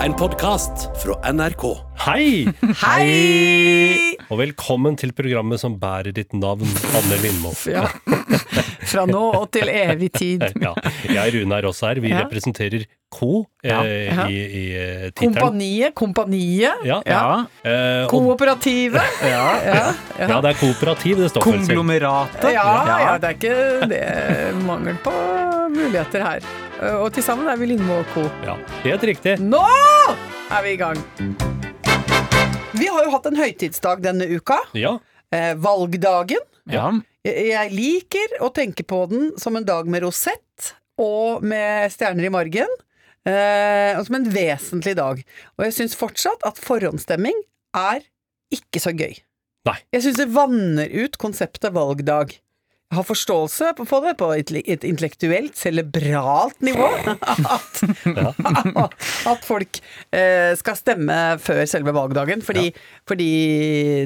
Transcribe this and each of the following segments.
En podkast fra NRK. Hei! Hei! Og velkommen til programmet som bærer ditt navn, Anne Lindmo. Ja. Fra nå og til evig tid. Ja, jeg Rune er også her. Vi Ja. representerer Co eh, i, i eh, tittelen. Kompaniet, kompaniet. Ja. Ja. Eh, Kooperativet. Ja, ja, ja, det er kooperativ det står for. Konglomeratet. ja, ja, det er ikke det mangel på muligheter her. Og til sammen er vi Lindmo og co. Ja, helt riktig. Nå er vi i gang! Vi har jo hatt en høytidsdag denne uka. Ja. Eh, valgdagen. Ja. Jeg jeg liker å tenke på den som en dag med rosett og med stjerner i margen. Eh, og som en vesentlig dag. Og jeg syns fortsatt at forhåndsstemming er ikke så gøy. Nei. Jeg syns det vanner ut konseptet valgdag. Har forståelse på det på et, intellektuelt, cerebralt nivå. At, at folk eh, skal stemme før selve valgdagen. Fordi, fordi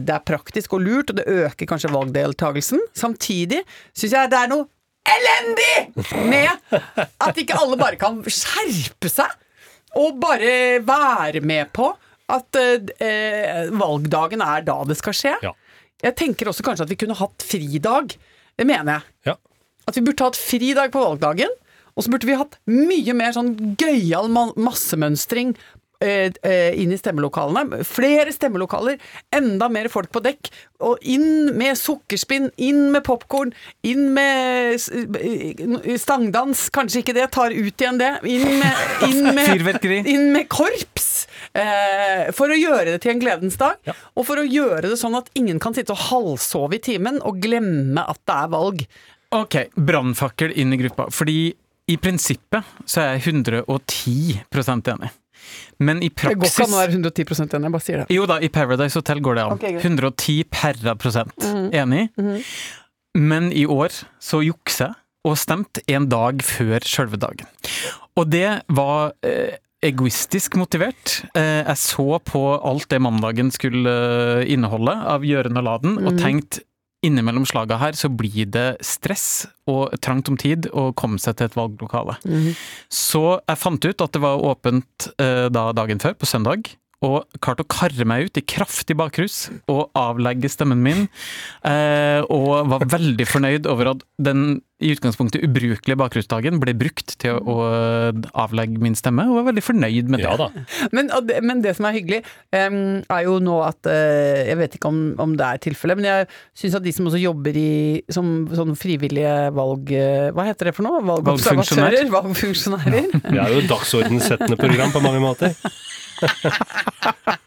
det er praktisk og lurt, og det øker kanskje valgdeltagelsen. Samtidig syns jeg det er noe elendig med at ikke alle bare kan skjerpe seg og bare være med på at eh, valgdagen er da det skal skje. Ja. Jeg tenker også kanskje at vi kunne hatt fridag. Det mener jeg. Ja. At vi burde hatt fridag på valgdagen. Og så burde vi hatt mye mer sånn gøyal massemønstring inn i stemmelokalene. Flere stemmelokaler, enda mer folk på dekk. Og inn med sukkerspinn, inn med popkorn, inn med eh, stangdans. Kanskje ikke det, tar ut igjen det. Inn med, inn med, inn med korps. Eh, for å gjøre det til en gledens dag. Ja. Og for å gjøre det sånn at ingen kan sitte og halvsove i timen og glemme at det er valg. Ok, brannfakkel inn i gruppa. Fordi i prinsippet så er jeg 110% enig. Men i praksis Det går ikke an å være 110 enig, jeg bare sier det. Jo da, i Paradise Hotel går det an. Okay, 110 perra prosent enig. Men i år så juksa jeg og stemte en dag før sjølve dagen. Og det var eh, egoistisk motivert. Eh, jeg så på alt det mandagen skulle eh, inneholde av gjøren og laden, og tenkte innimellom slaga her så blir det stress og trangt om tid å komme seg til et valglokale. Så jeg fant ut at det var åpent eh, da dagen før, på søndag, og klarte å karre meg ut i kraftig bakrus og avlegge stemmen min. Eh, og var veldig fornøyd over at den i utgangspunktet ubrukelige bakrusdagen ble brukt til å, å avlegge min stemme, og var veldig fornøyd med det. Ja da. Men, og det, men det som er hyggelig, um, er jo nå at uh, Jeg vet ikke om, om det er tilfellet, men jeg syns at de som også jobber i som sånn frivillige valg... eh, Hva heter det for noe? Valgobservatører? Valgfunksjonærer? Det er jo et dagsordensettende program på mange måter.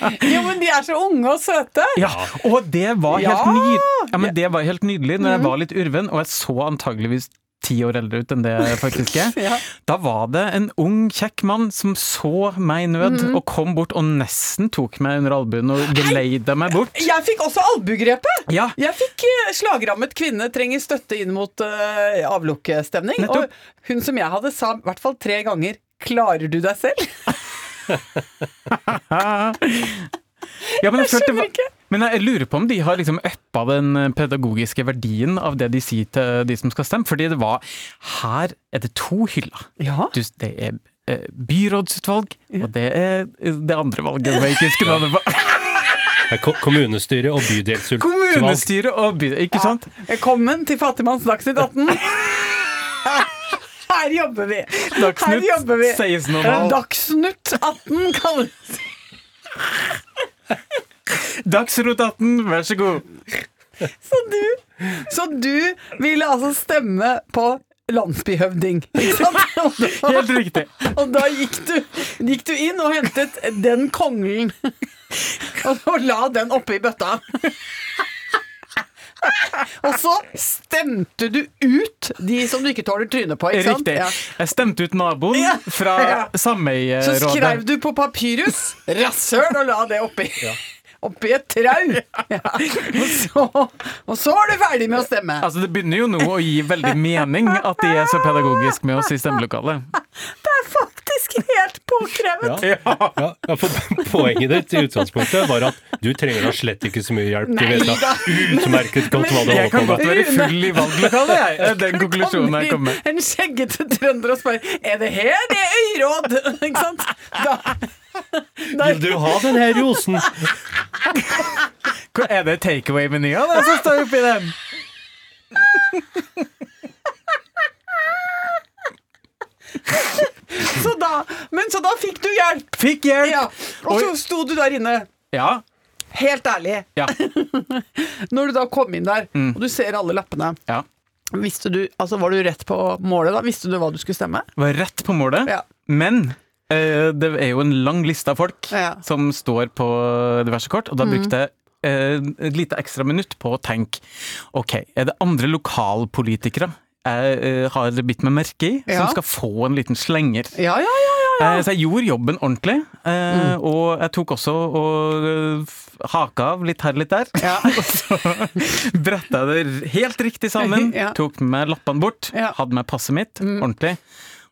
jo, men de er så unge og søte! Ja, og det var helt, Ja! nyd ja, men det var helt nydelig når jeg var litt urven, og jeg så antageligvis ti år eldre ut enn det faktisk er. Ja. Da var det en ung, kjekk mann som så meg i nød, og kom bort og nesten tok meg under albuen og geleida meg bort. Jeg fikk også albugrepet! Ja, Jeg fikk eh, slagrammet kvinne trenger støtte inn mot uh, avlukkestemning. Og hun som jeg hadde, sa i hvert fall tre ganger 'Klarer du deg selv?' ja men, jeg skjønner ikke. men jeg lurer på om de har liksom uppa den pedagogiske verdien av det de sier til de som skal stemme. Fordi det var Her er det to hyller. Ja. Du, det er byrådsutvalg, ja. og det er det andre valget som jeg ikke husker navnet på. Det er kommunestyre og bydelsutvalg. Kommunestyre og by... Ikke sant? Velkommen til Fattigmanns Dagsnytt 18. Her jobber vi! Her Dagsnytt jobber vi. 16,5. Dagsnytt 18 kalles Dagsrot 18, vær så god. Så du, så du ville altså stemme på landsbyhøvding? Helt riktig. Og da gikk du, gikk du inn og hentet den konglen og la den oppi bøtta. Og så stemte du ut de som du ikke tåler trynet på. Ikke sant? Riktig. Ja. Jeg stemte ut naboen Ja. fra Ja. Så skrev du på papyrus 'rasshøl' og la det oppi. Oppi et trau. Ja. Og, så, og så er du ferdig med å stemme. Altså, det begynner jo nå å gi veldig mening at de er så pedagogiske med oss i stemmelokalet. Det er faktisk helt påkrevet. Ja. Ja, ja, for poenget ditt i utgangspunktet var at du trenger da slett ikke så mye hjelp. Du å vet da da. utmerket godt hva du Jeg kan godt være full i valglokalet, jeg. Det er Den konklusjonen jeg kommer med. En skjeggete trønder og spør Er det her det er øyråd? Ikke sant? Vil du ha den her rosen? Hva er det takeaway-menyen da, som står oppi den? Så da, men så da fikk du hjelp! Fikk hjelp! Ja. Og så sto du der inne. Ja. Helt ærlig, Ja. når du da kom inn der, Mm. og du ser alle lappene ja. Visste du, altså Var du rett på målet da? Visste du hva du skulle stemme? Var rett på målet. Ja. Men eh, det er jo en lang liste av folk. Mm. som står på diverse kort, og da brukte jeg eh, et lite ekstra minutt på å tenke ok, er det andre lokalpolitikere jeg eh, har bitt meg merke i, som skal få en liten slenger? Ja, ja, ja. ja, ja. Eh, Så jeg gjorde jobben ordentlig, eh, Mm. og jeg tok også og haka av litt her litt der. Ja. og så bretta jeg det helt riktig sammen, tok med meg lappene bort. Mm. hadde med passet mitt ordentlig,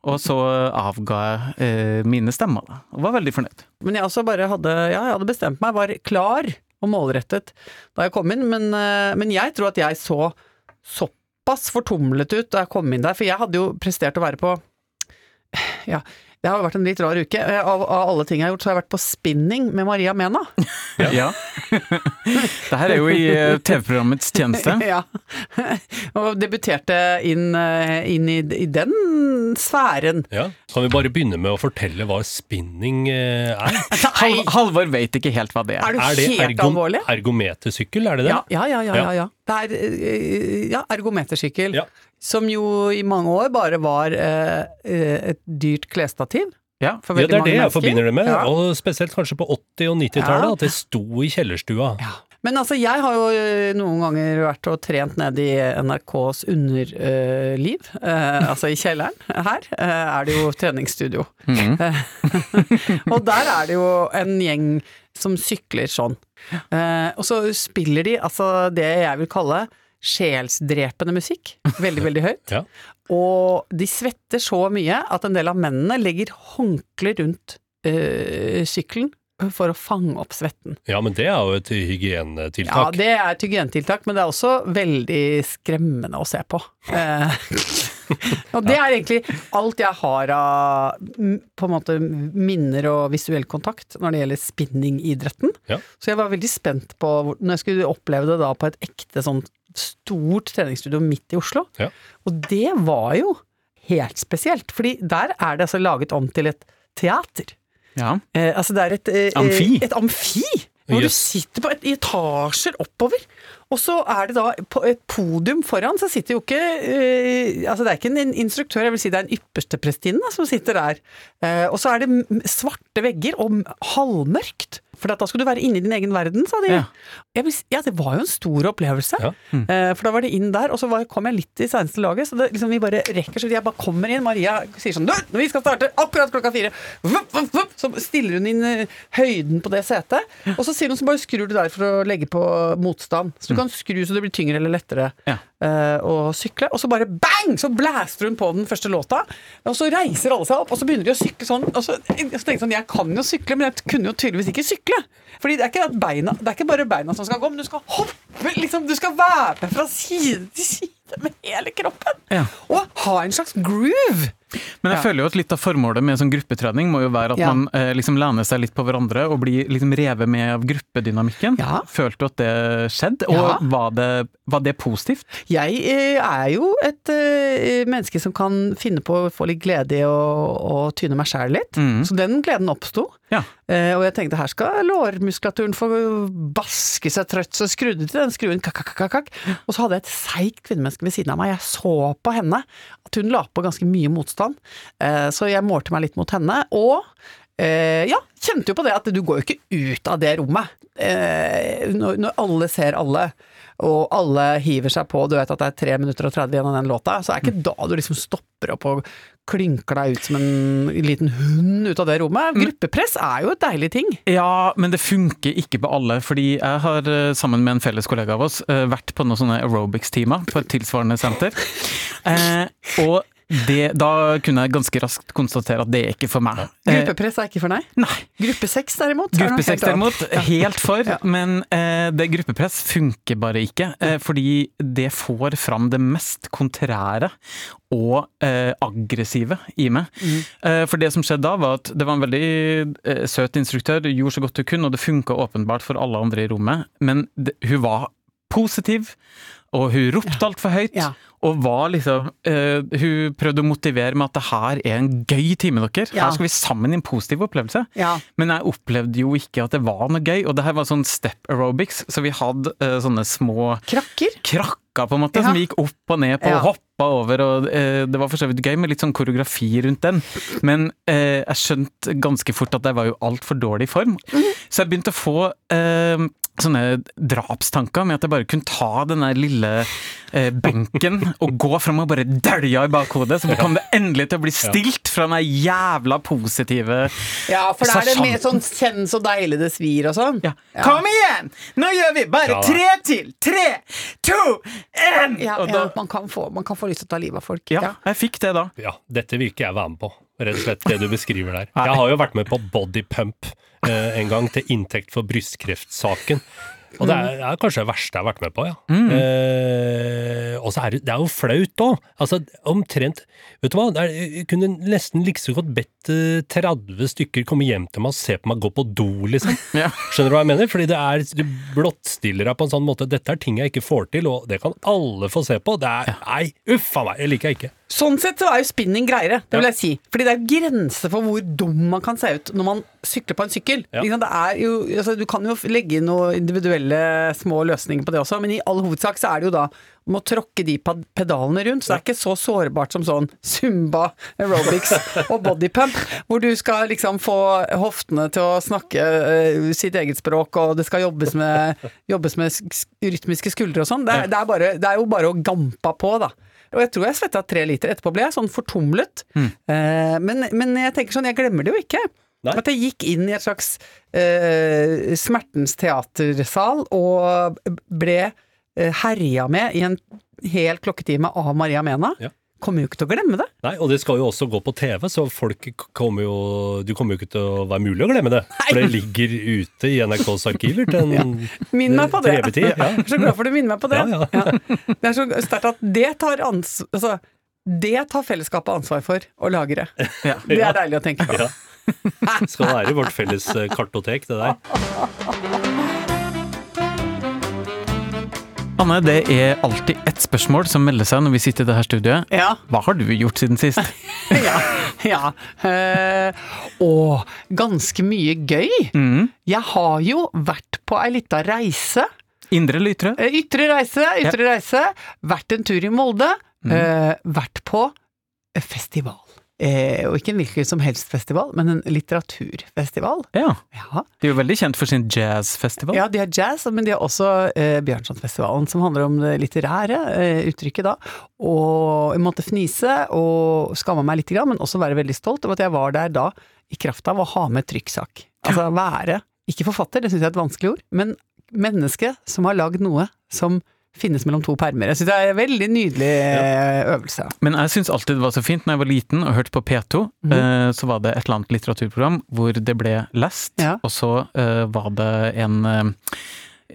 og så avga jeg eh, mine stemmer. Da. Og var veldig fornøyd. Men jeg også bare hadde, ja, jeg hadde bestemt meg, var klar og målrettet da jeg kom inn, men, men jeg tror at jeg så såpass fortumlet ut da jeg kom inn der, for jeg hadde jo prestert å være på Ja, det har jo vært en litt rar uke. Eh, Av, av alle ting jeg har gjort, så har jeg vært på spinning med Maria Mena. Ja. det her er jo i eh, TV-programmets tjeneste. ja. Og debuterte inn, eh, inn i, i den sfæren. Ja. Kan vi bare begynne med å fortelle hva spinning eh, er? Hal Halvor vet ikke helt hva det Er er. du Er det alvorlig? ergometersykkel, er det det? Ja, ja, ja. ja, ja, ja. Det er ja, ergometersykkel. Ja. Som jo i mange år bare var eh, eh, et dyrt klesstativ. Ja. For Ja, det er mange det jeg mennesker. forbinder det med, Ja. og spesielt kanskje på 80- og 90-tallet, Ja. at det sto i kjellerstua. Men altså, jeg har jo eh, noen ganger vært og trent ned i NRKs underliv. Eh, altså i kjelleren. Her uh, er det jo treningsstudio. og der er det jo en gjeng som sykler sånn. Eh, og så spiller de altså det jeg vil kalle sjelsdrepende musikk. Veldig, veldig høyt. Ja. Og de svetter så mye at en del av mennene legger håndkle rundt øh, sykkelen for å fange opp svetten. Ja, men det er jo et hygienetiltak. Ja, det er et hygienetiltak, men det er også veldig skremmende å se på. Eh, og det er egentlig alt jeg har av på en måte minner og visuell kontakt når det gjelder spinningidretten. Ja. Så jeg var veldig spent på når jeg skulle oppleve det da på et ekte sånn stort treningsstudio midt i Oslo. Ja. Og det var jo helt spesielt, fordi der er det altså laget om til et teater. Ja. Eh, altså det er et eh, Amfi. Et amfi! Hvor du sitter på et i etasjer oppover. Og så er det da på et podium foran, så sitter jo ikke eh, Altså det er ikke en instruktør, jeg vil si det er en yppersteprestinne som sitter der. Eh, og så er det svarte vegger og halvmørkt. For da skulle du være inne i din egen verden, sa de. Ja. Jeg ja, det var jo en stor opplevelse. Ja. Mm. for da var det inn der, og så var, kom jeg litt i seneste laget, så det, liksom, vi bare rekker, så jeg bare kommer inn. Maria sier sånn Du, vi skal starte akkurat klokka fire! Vup, vup, vup. Så stiller hun inn eh, høyden på det setet, og så sier hun så bare skrur du der for å legge på motstand. Så du kan skru så det blir tyngre eller lettere Ja. Eh, å sykle. Og så bare bang! Så blæster hun på den første låta, og så reiser alle seg opp, og så begynner de å sykle sånn. Og så, så tenkte jeg sånn, jeg kan jo sykle, men jeg kunne jo tydeligvis ikke sykle. Fordi det er ikke, beina, det er ikke bare beina som skal gå, men du skal hoppe, liksom, du skal være med fra side til side med hele kroppen. Ja. Og ha en slags groove. Men jeg Ja. føler jo at litt av formålet med sånn gruppetrening må jo være at Ja. man eh, liksom lener seg litt på hverandre og blir liksom revet med av gruppedynamikken. Ja. Følte du at det skjedde, og var, det, var det positivt? Jeg eh, er jo et eh, menneske som kan finne på å få litt glede i å, tyne meg sjæl litt. mm. Så den gleden oppsto. Eh, og jeg tenkte her skal lårmuskulaturen få baske seg trøtt, så skrudde til den skruen, kakk, kakk, kakk. Og så hadde jeg et seigt kvinnemenneske ved siden av meg. Jeg så på henne at hun la på ganske mye motstand, eh, så jeg målte meg litt mot henne. Og eh, ja, kjente jo på det at du går jo ikke ut av det rommet. Eh, når, alle ser alle, og alle hiver seg på, du vet at det er 3 minutter og 30 igjen av den låta, så er ikke da du liksom stopper opp og klynker deg ut som en liten hund ut av det rommet. Gruppepress er jo et deilig ting. Ja, men det funker ikke på alle. Fordi jeg har sammen med en felles kollega av oss vært på noen sånne aerobics-timer på et tilsvarende senter. Og det, da kunne jeg ganske raskt konstatere at det er ikke for meg. Eh, Gruppepress er ikke for deg? nei. Gruppesex derimot? er Gruppe seks derimot, helt for, Ja. men eh, det gruppepress funker bare ikke. Eh, fordi det får fram det mest kontrære og eh, aggressive i meg. Mm. Eh, for det som skjedde da, var at det var en veldig eh, søt instruktør, gjorde så godt hun kunne, og det funka åpenbart for alle andre i rommet, men det, hun var positiv. Og hun ropte altfor høyt, Ja. Og var liksom uh, Hun prøvde å motivere med at det her er en gøy time, dere. Ja. Her skal vi sammen i en positiv opplevelse. Ja. Men jeg opplevde jo ikke at det var noe gøy, og det her var sånn step aerobics, så vi hadde uh, sånne små Krakker? krakker, på en måte, Ja. som vi gikk opp og ned på og hoppa over, og uh, det var for så vidt gøy med litt sånn koreografi rundt den, men jeg skjønte ganske fort at jeg var jo altfor dårlig i form, Mm. så jeg begynte å få sånne drapstanker med at jeg bare kunne ta den der lille benken og gå fram og bare dælja i bakhodet, så kom det endelig til å bli stilt fra den jævla positive Ja, for da er det mer sånn kjenn så deilig det svir og sånn. Ja. Kom igjen! Nå gjør vi bare tre til! Tre, to, én! Ja, ja, da- man, kan få, man kan få lyst til å ta livet av folk. ja, jeg fikk det da. Ja, dette vil ikke jeg være med på. Rett og slett det du beskriver der. Jeg har jo vært med på bodypump eh, en gang til inntekt for brystkreftsaken. Og det er, det er kanskje det verste jeg har vært med på, ja. Eh, og så er det, det er jo flaut òg. Altså, omtrent Vet du hva, er, jeg kunne nesten like så godt bedt eh, 30 stykker komme hjem til meg og se på meg gå på do, liksom. Ja. Skjønner du hva jeg mener? Fordi det er, du blottstiller deg på en sånn måte Dette er ting jeg ikke får til, og det kan alle få se på. Det er, Nei, uff a meg, det liker jeg ikke. Sånn sett så er jo spinning greiere, det vil jeg si. Fordi det er grenser for hvor dum man kan se ut når man sykler på en sykkel. Ja. Det er jo, altså, du kan jo legge inn noen individuelle små løsninger på det også, men i all hovedsak så er det jo da om å tråkke de pedalene rundt, så det er ikke så sårbart som sånn zumba, aerobics og bodypump, hvor du skal liksom få hoftene til å snakke uh, sitt eget språk, og det skal jobbes med, jobbes med rytmiske skuldre og sånn. Det, det, det er jo bare å gampa på, da. Og jeg tror jeg svetta tre liter. Etterpå ble jeg sånn fortumlet. Eh, men, men jeg tenker sånn, jeg glemmer det jo ikke. Nei. At jeg gikk inn i et slags eh, smertens teatersal og ble eh, herja med i en hel klokketime av Maria Mena. Ja. Kommer jo ikke til å glemme det. Nei, og det skal jo også gå på TV, så folk kommer jo Du kommer jo ikke til å være mulig å glemme det. For det ligger ute i NRKs arkiver til en Minn meg på det. Ja. Jeg er så glad for du minner meg på det. Ja, ja. Det er så sterkt at det tar ans... Altså, det tar fellesskapet ansvar for å lagre. Ja. Det er deilig å tenke på. Ja. Skal være vårt felles eh, kartotek, det der. Anne, det er alltid ett spørsmål som melder seg når vi sitter i dette studioet. Ja. Hva har du gjort siden sist? ja. ja. Eh, og ganske mye gøy. Mm. Jeg har jo vært på ei lita reise. Indre eller ytre? Eh, Ytre reise, ytre reise. Vært en tur i Molde. Eh, vært på festival. Eh, og ikke en hvilken som helst festival, men en litteraturfestival. Ja. Ja, De er jo veldig kjent for sin jazzfestival. ja de har jazz, men de har også eh, Bjørnsonfestivalen, som handler om det litterære eh, uttrykket da. Og jeg måtte fnise og skamme meg litt, men også være veldig stolt over at jeg var der da i kraft av å ha med trykksak. Altså være, ikke forfatter, det syns jeg er et vanskelig ord, men menneske som har lagd noe som finnes mellom to permer. Jeg syns det er en veldig nydelig ja. øvelse. Men jeg syns alltid det var så fint når jeg var liten og hørte på P2, mm. eh, så var det et eller annet litteraturprogram hvor det ble lest, Ja. og så eh, var det en, eh,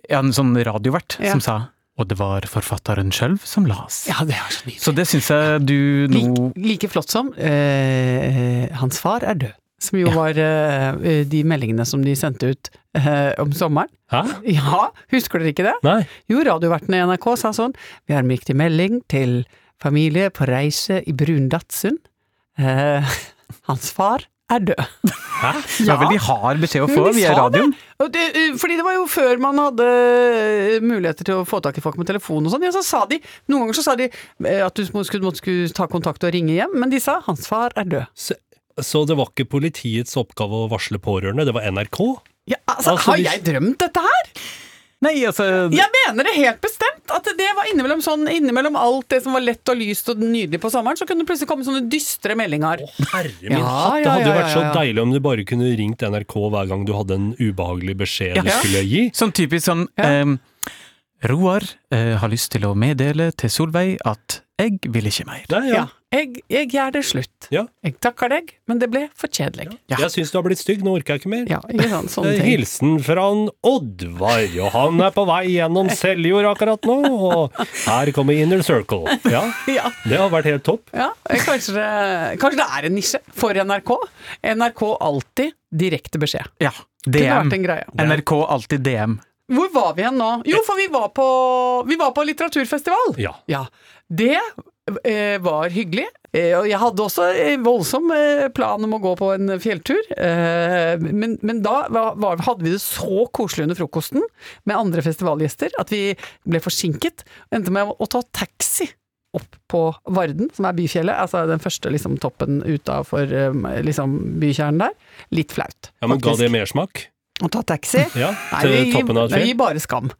en sånn radiovert Ja. som sa og det var forfatteren sjøl som las. Ja, det er så nydelig. Så det syns jeg du nå Like, like flott som eh, Hans far er død. Som jo Ja. var uh, de meldingene som de sendte ut uh, om sommeren. Hæ? Ja, husker dere ikke det? Nei? Jo, radiovertene i NRK sa sånn Vi har en viktig melding til familie på reise i Brundatsund. Uh, hans far er død. Hæ? Det var veldig hard beskjed å få de via radioen. Det, fordi det var jo før man hadde muligheter til å få tak i folk med telefon og sånn. Ja, så sa de Noen ganger så sa de at du skulle, måtte skulle ta kontakt og ringe hjem, men de sa hans far er død. Så, så det var ikke politiets oppgave å varsle pårørende, det var NRK? Ja, altså, Altså, har de... jeg drømt dette her? Nei, altså Jeg mener det helt bestemt! At det var innimellom sånn, innimellom alt det som var lett og lyst og nydelig på sommeren, så kunne det plutselig komme sånne dystre meldinger. Å, herre min Ja, hatt! Det hadde jo ja, vært så ja, ja. deilig om du bare kunne ringt NRK hver gang du hadde en ubehagelig beskjed Ja. du skulle gi. Sånn typisk sånn Ja. Roar eh, har lyst til å meddele til Solveig at jeg vil ikke mer. Nei, ja. Ja. Jeg, jeg gjør det slutt. Ja. Jeg takker deg, men det ble for kjedelig. Ja. Jeg syns du har blitt stygg, nå orker jeg ikke mer. Ja, ikke sant, sånne Eh, ting. Hilsen fra Oddvar, og han er på vei gjennom Seljord akkurat nå, og her kommer Inner Circle. Ja, Ja, det har vært helt topp. ja. eh, Kanskje, det, kanskje det er en nisje for NRK? NRK alltid direkte beskjed. Ja. DM. vært en greie. NRK alltid DM. Hvor var vi hen nå? Jo, for vi var på, vi var på litteraturfestival. Ja. Ja. Det eh, var hyggelig. Eh, og jeg hadde også en voldsom eh, plan om å gå på en fjelltur. Eh, men, men da var, var, hadde vi det så koselig under frokosten med andre festivalgjester at vi ble forsinket. Og endte med å ta taxi opp på Varden, som er byfjellet. Altså den første liksom, toppen utafor eh, liksom, bykjernen der. Litt flaut. Ja, men Ga faktisk. det mersmak? Å ta taxi? Ja, Nei, vi, toppen av et nei, vi gir bare skam.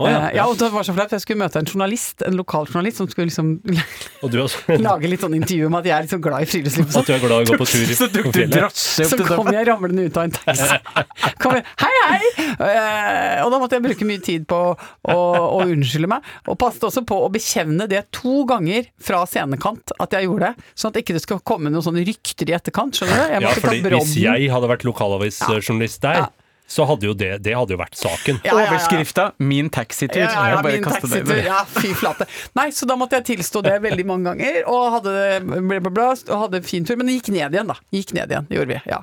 Oh, ja. ja. ja, og det var så flaut, jeg skulle møte en journalist, en lokal journalist, som skulle liksom Og lage litt sånn intervju om at jeg er litt så glad i friluftsliv og at du er glad i å gå på tur Så du fjellet? drasje Så opp til kom jeg ramlende ut av en taxi. Kom jeg, hei, hei! Eh, og da måtte jeg bruke mye tid på å, å unnskylde meg, og passet også på å bekjevne det to ganger fra scenekant at jeg gjorde det, sånn at ikke det skal komme noen sånne rykter i etterkant, skjønner du? Jeg Ja, fordi hvis jeg hadde vært lokalavisjournalist der, Ja. Så hadde jo det, det hadde jo vært saken. Ja, ja, ja. Overskrifta 'Min taxitur'. Ja, ja, ja, bare min taxitur. Ja, fy flate. Nei, så da måtte jeg tilstå det veldig mange ganger, og hadde bla, bla, ble, og hadde en fin tur. Men det gikk ned igjen, da. Gikk ned igjen, det gjorde vi. Ja.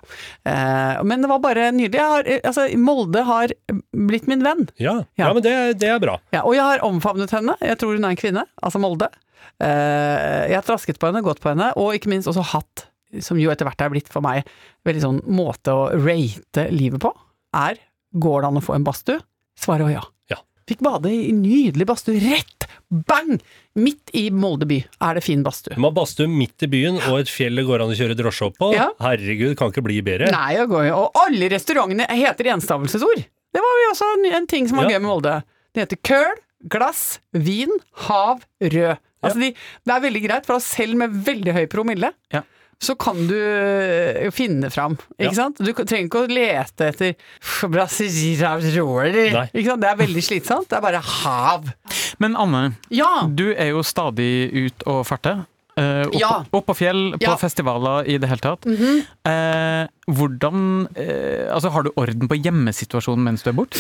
Eh, men det var bare nydelig. Jeg har, altså, Molde har blitt min venn. Ja, Ja. ja men det, det er bra. Ja, og jeg har omfavnet henne. Jeg tror hun er en kvinne, altså Molde. Eh, jeg har trasket på henne, gått på henne, og ikke minst også hatt, som jo etter hvert er blitt for meg, veldig sånn måte å rate livet på, er går det an å få en badstue? Svaret var ja. Ja. Fikk bade i nydelig badstue, rett bang! Midt i Molde by er det fin badstue. Man har badstue midt i byen, og et fjell det går an å kjøre drosje opp på. Ja. Herregud, kan ikke bli bedre. Nei, jeg går jo Og alle restaurantene heter enstavelsesord! Det var jo også en, en ting som var Ja. gøy med Molde. Det heter køl, glass, vin, hav, rød. Altså de, det er veldig greit, for selv med veldig høy promille, Ja. Så kan du øh, finne fram, ikke Ja. sant? Du trenger ikke å lete etter brasilianere, Nei. ikke sant? Det er veldig slitsomt, det er bare hav. Men Anne, Ja! du er jo stadig ut og farter. Uh, opp, Ja. opp på fjell, på festivaler i det hele tatt. Eh, hvordan uh, Altså, har du orden på hjemmesituasjonen mens du er borte?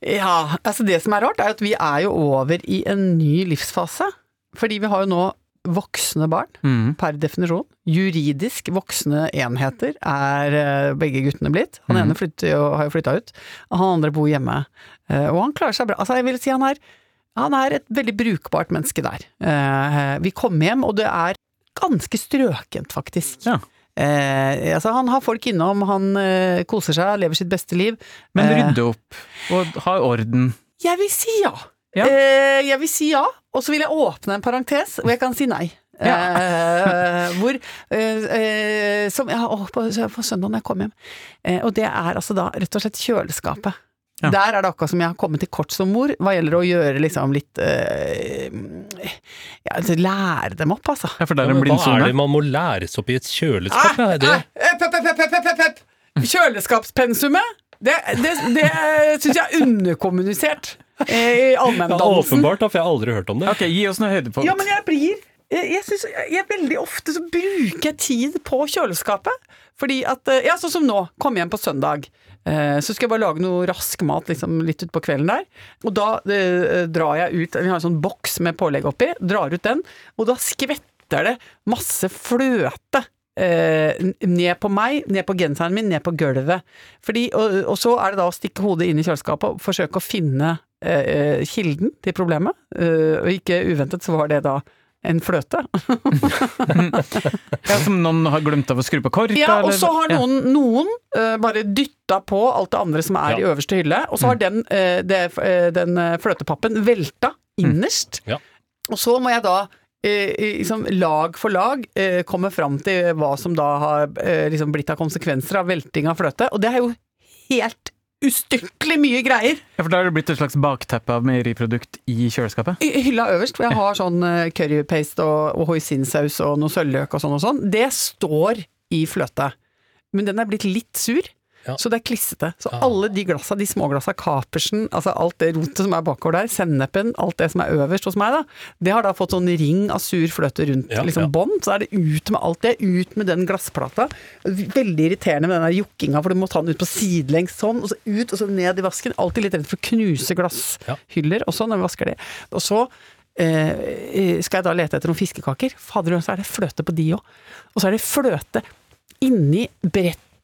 Ja, altså det som er rart, er at vi er jo over i en ny livsfase. Fordi vi har jo nå voksne barn, Mm. per definisjon. Juridisk voksne enheter er eh, begge guttene blitt. Han ene flytter har jo flytta ut, han andre bor hjemme. Eh, Og han klarer seg bra. Altså jeg vil si han er, han er et veldig brukbart menneske der. Eh, Vi kommer hjem, og det er ganske strøkent, faktisk. Ja. Eh, altså han har folk innom, han eh, koser seg, lever sitt beste liv. Men rydde opp og ha orden. Jeg vil si ja. Ja. Eh, jeg vil si ja, og så vil jeg åpne en parentes hvor jeg kan si nei. Eh, hvor eh, eh, som, ja, har på, på søndag når jeg kom hjem. Eh, og det er altså da rett og slett kjøleskapet. Ja. Der er det akkurat som jeg har kommet til kort som mor, hva gjelder å gjøre liksom litt eh, ja, altså, Lære dem opp, altså. Ja, for det er en hva er det man må læres opp i et kjøleskap? Ah, Er det? Ah, pep, pep, pep, pep. Kjøleskapspensumet, det, det, det syns jeg er underkommunisert eh, i Ja, allmenndannelsen. åpenbart, for jeg har aldri hørt om det. Ok, gi oss noe høydepunkt. Ja, men jeg blir jeg, jeg, synes, jeg, Veldig ofte så bruker jeg tid på kjøleskapet. Fordi at eh, Ja, sånn som nå. Kom hjem på søndag. Eh, så skal jeg bare lage noe rask mat liksom, litt utpå kvelden der. Og da eh, drar jeg ut Vi har en sånn boks med pålegg oppi. Drar ut den, og da skvetter det masse fløte. eh, ned på meg, ned på genseren min, ned på gulvet. Fordi, og, og så er det da å stikke hodet inn i kjøleskapet og forsøke å finne eh, kilden til problemet. Eh, og ikke uventet så var det da en fløte. Ja, som noen har glemt av å skru på korka? Ja, og så har Ja. noen, noen eh, bare dytta på alt det andre som er Ja. i øverste hylle, og så har den, eh, det, eh, den eh, fløtepappen velta innerst. Ja. Og så må jeg da eh, liksom lag for lag eh, komme fram til hva som da har eh, liksom blitt av konsekvenser av velting av fløte, og det er jo helt ustyrtelig mye greier. Ja, for da har det blitt et slags bakteppe av meieriprodukt i kjøleskapet? I hylla øverst, hvor jeg har sånn eh, currypaste og, og hoisinsaus og noe sølvløk og sånn og sånn, det står i fløte. Men den er blitt litt sur. Ja. Så det er klissete. Så Ah. alle de glassa, de små glassa, kapersen, altså alt det rotet som er bakover der, sennepen, alt det som er øverst hos meg, da, det har da fått sånn ring av sur fløte rundt Ja, liksom ja. bånd. Så er det ut med alt det, ut med den glassplata. Veldig irriterende med den der jokkinga, for du må ta den ut på sidelengs sånn, og så ut og så ned i vasken. Alltid litt redd for å knuse glasshyller også når vi vasker det. Og så eh, skal jeg da lete etter noen fiskekaker. Fader, så er det fløte på de òg. Og så er det fløte inni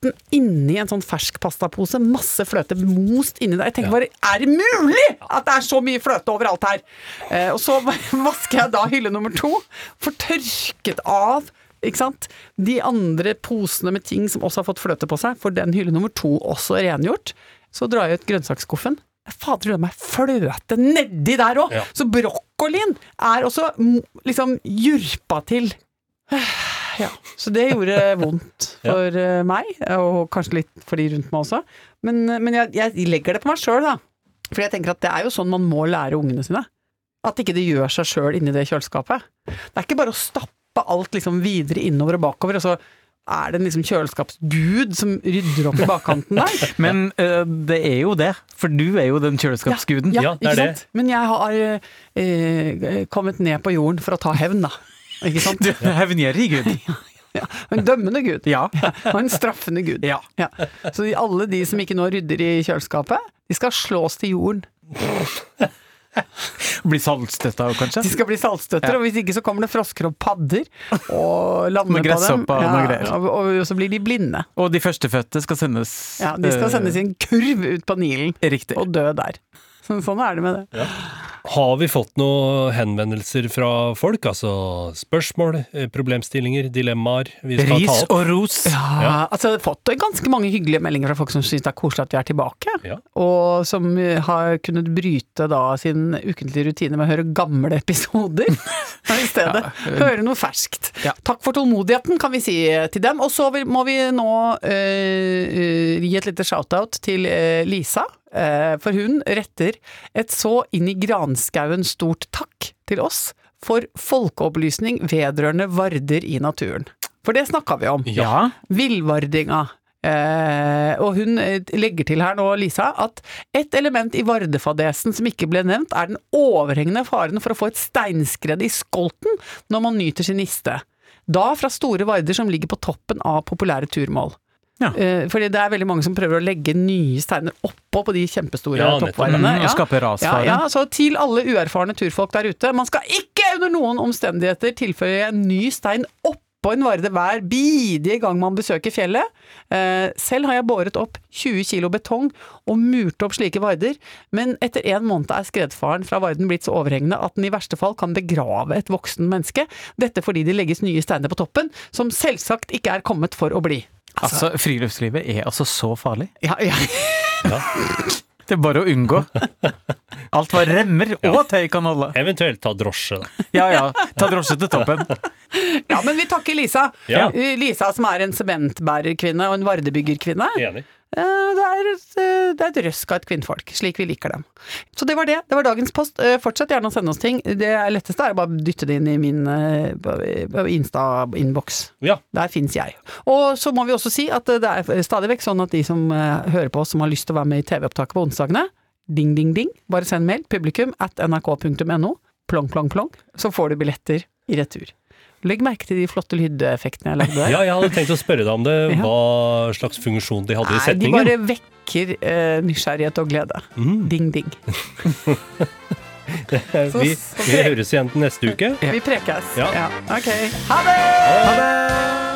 bretten, inni en sånn fersk pastapose. Masse fløte most inni der. Jeg tenker bare, er det mulig at det er så mye fløte overalt her? Eh, og så vasker jeg da hylle nummer to, får tørket av ikke sant? De andre posene med ting som også har fått fløte på seg, får den hylle nummer to også rengjort. Så drar jeg ut grønnsaksskuffen. Fader ulla meg, fløte nedi der òg! Ja. Så brokkolien er også liksom jurpa til. Ja, så det gjorde vondt for ja. meg, og kanskje litt for de rundt meg også. Men, men jeg, jeg legger det på meg sjøl, da. For jeg tenker at det er jo sånn man må lære ungene sine. At ikke det gjør seg sjøl inni det kjøleskapet. Det er ikke bare å stappe alt liksom videre innover og bakover, og så er det en liksom kjøleskapsgud som rydder opp i bakkanten der. Men uh, det er jo det, for du er jo den kjøleskapsguden. Ja, det er det. Men jeg har uh, kommet ned på jorden for å ta hevn, da. Ikke sant? Du er hevngjerrig gud. Ja, en dømmende gud. Ja. Og en straffende gud. Ja. Så de- alle de som ikke nå rydder i kjøleskapet, de skal slås til jorden. Bli saltstøtta kanskje? De skal bli saltstøtter, Ja. og hvis ikke så kommer det frosker og padder og lander på dem. gresshopper og og, så blir de blinde. Og de førstefødte skal sendes Ja, de skal øh, sendes i en kurv ut på Nilen Riktig. og dø der. Så, sånn er det med det. Har vi fått noen henvendelser fra folk? Altså spørsmål, eh, problemstillinger, dilemmaer vi skal Ris ta opp? og ros. Ja, Ja. altså jeg har fått ganske mange hyggelige meldinger fra folk som syns det er koselig at vi er tilbake. Ja. Og som eh, har kunnet bryte da sin ukentlige rutine med å høre gamle episoder. I stedet høre noe ferskt. Ja. Takk for tålmodigheten, kan vi si til dem. Og så må vi nå eh, eh, gi et lite shout-out til eh, Lisa. Eh, for hun retter et så inn i granskauen stort takk til oss for folkeopplysning vedrørende varder i naturen. For det snakka vi om. Ja. Villvardinga. Eh, og hun eh, legger til her nå, Lisa, at et element i vardefadesen som ikke ble nevnt, er den overhengende faren for å få et steinskred i skolten når man nyter sin niste. Da fra store varder som ligger på toppen av populære turmål. Ja. Eh, fordi det er veldig mange som prøver å legge nye steiner oppå på de kjempestore Ja, nettopp. Mm, og skape rasfare. Ja, ja, så til alle uerfarne turfolk der ute, man skal ikke under noen omstendigheter tilføye en ny stein oppå en varde hver bidige gang man besøker fjellet. Eh, selv har jeg båret opp 20 kilo betong og murt opp slike varder, men etter en måned er skredfaren fra varden blitt så overhengende at den i verste fall kan begrave et voksen menneske. Dette fordi det legges nye steiner på toppen, som selvsagt ikke er kommet for å bli. Altså, friluftslivet er altså så farlig. Ja, ja. Det er bare å unngå. Alt hva remmer og tøy kan holde. Eventuelt ta drosje, da. Ja ja, ta drosje til toppen. ja, men vi takker Lisa. Ja. Lisa som er en sementbærerkvinne og en vardebyggerkvinne. Enig. Eh, Det er, eh, det er et røsk av et kvinnfolk, slik vi liker dem. Så det var det. Det var dagens post. Eh, Fortsett gjerne å sende oss ting. Det letteste er å bare dytte det inn i min Insta-innboks. Ja. Der fins jeg. Og så må vi også si at det er stadig vekk sånn at de som hører på oss som har lyst til å være med i TV-opptaket på onsdagene, ding, ding, ding, bare send mail publikum at nrk.no, plong, plong, plong, så får du billetter i retur. Legg merke til de flotte lydeffektene jeg lagde der. ja, jeg hadde tenkt å spørre deg om det. Hva slags funksjon de hadde i Nei, de bare vekker uh, nysgjerrighet og glede. Mm. Ding, ding. Vi, vi høres igjen neste uke. Vi prekes. Ja. Ok. Ha det! Ha det!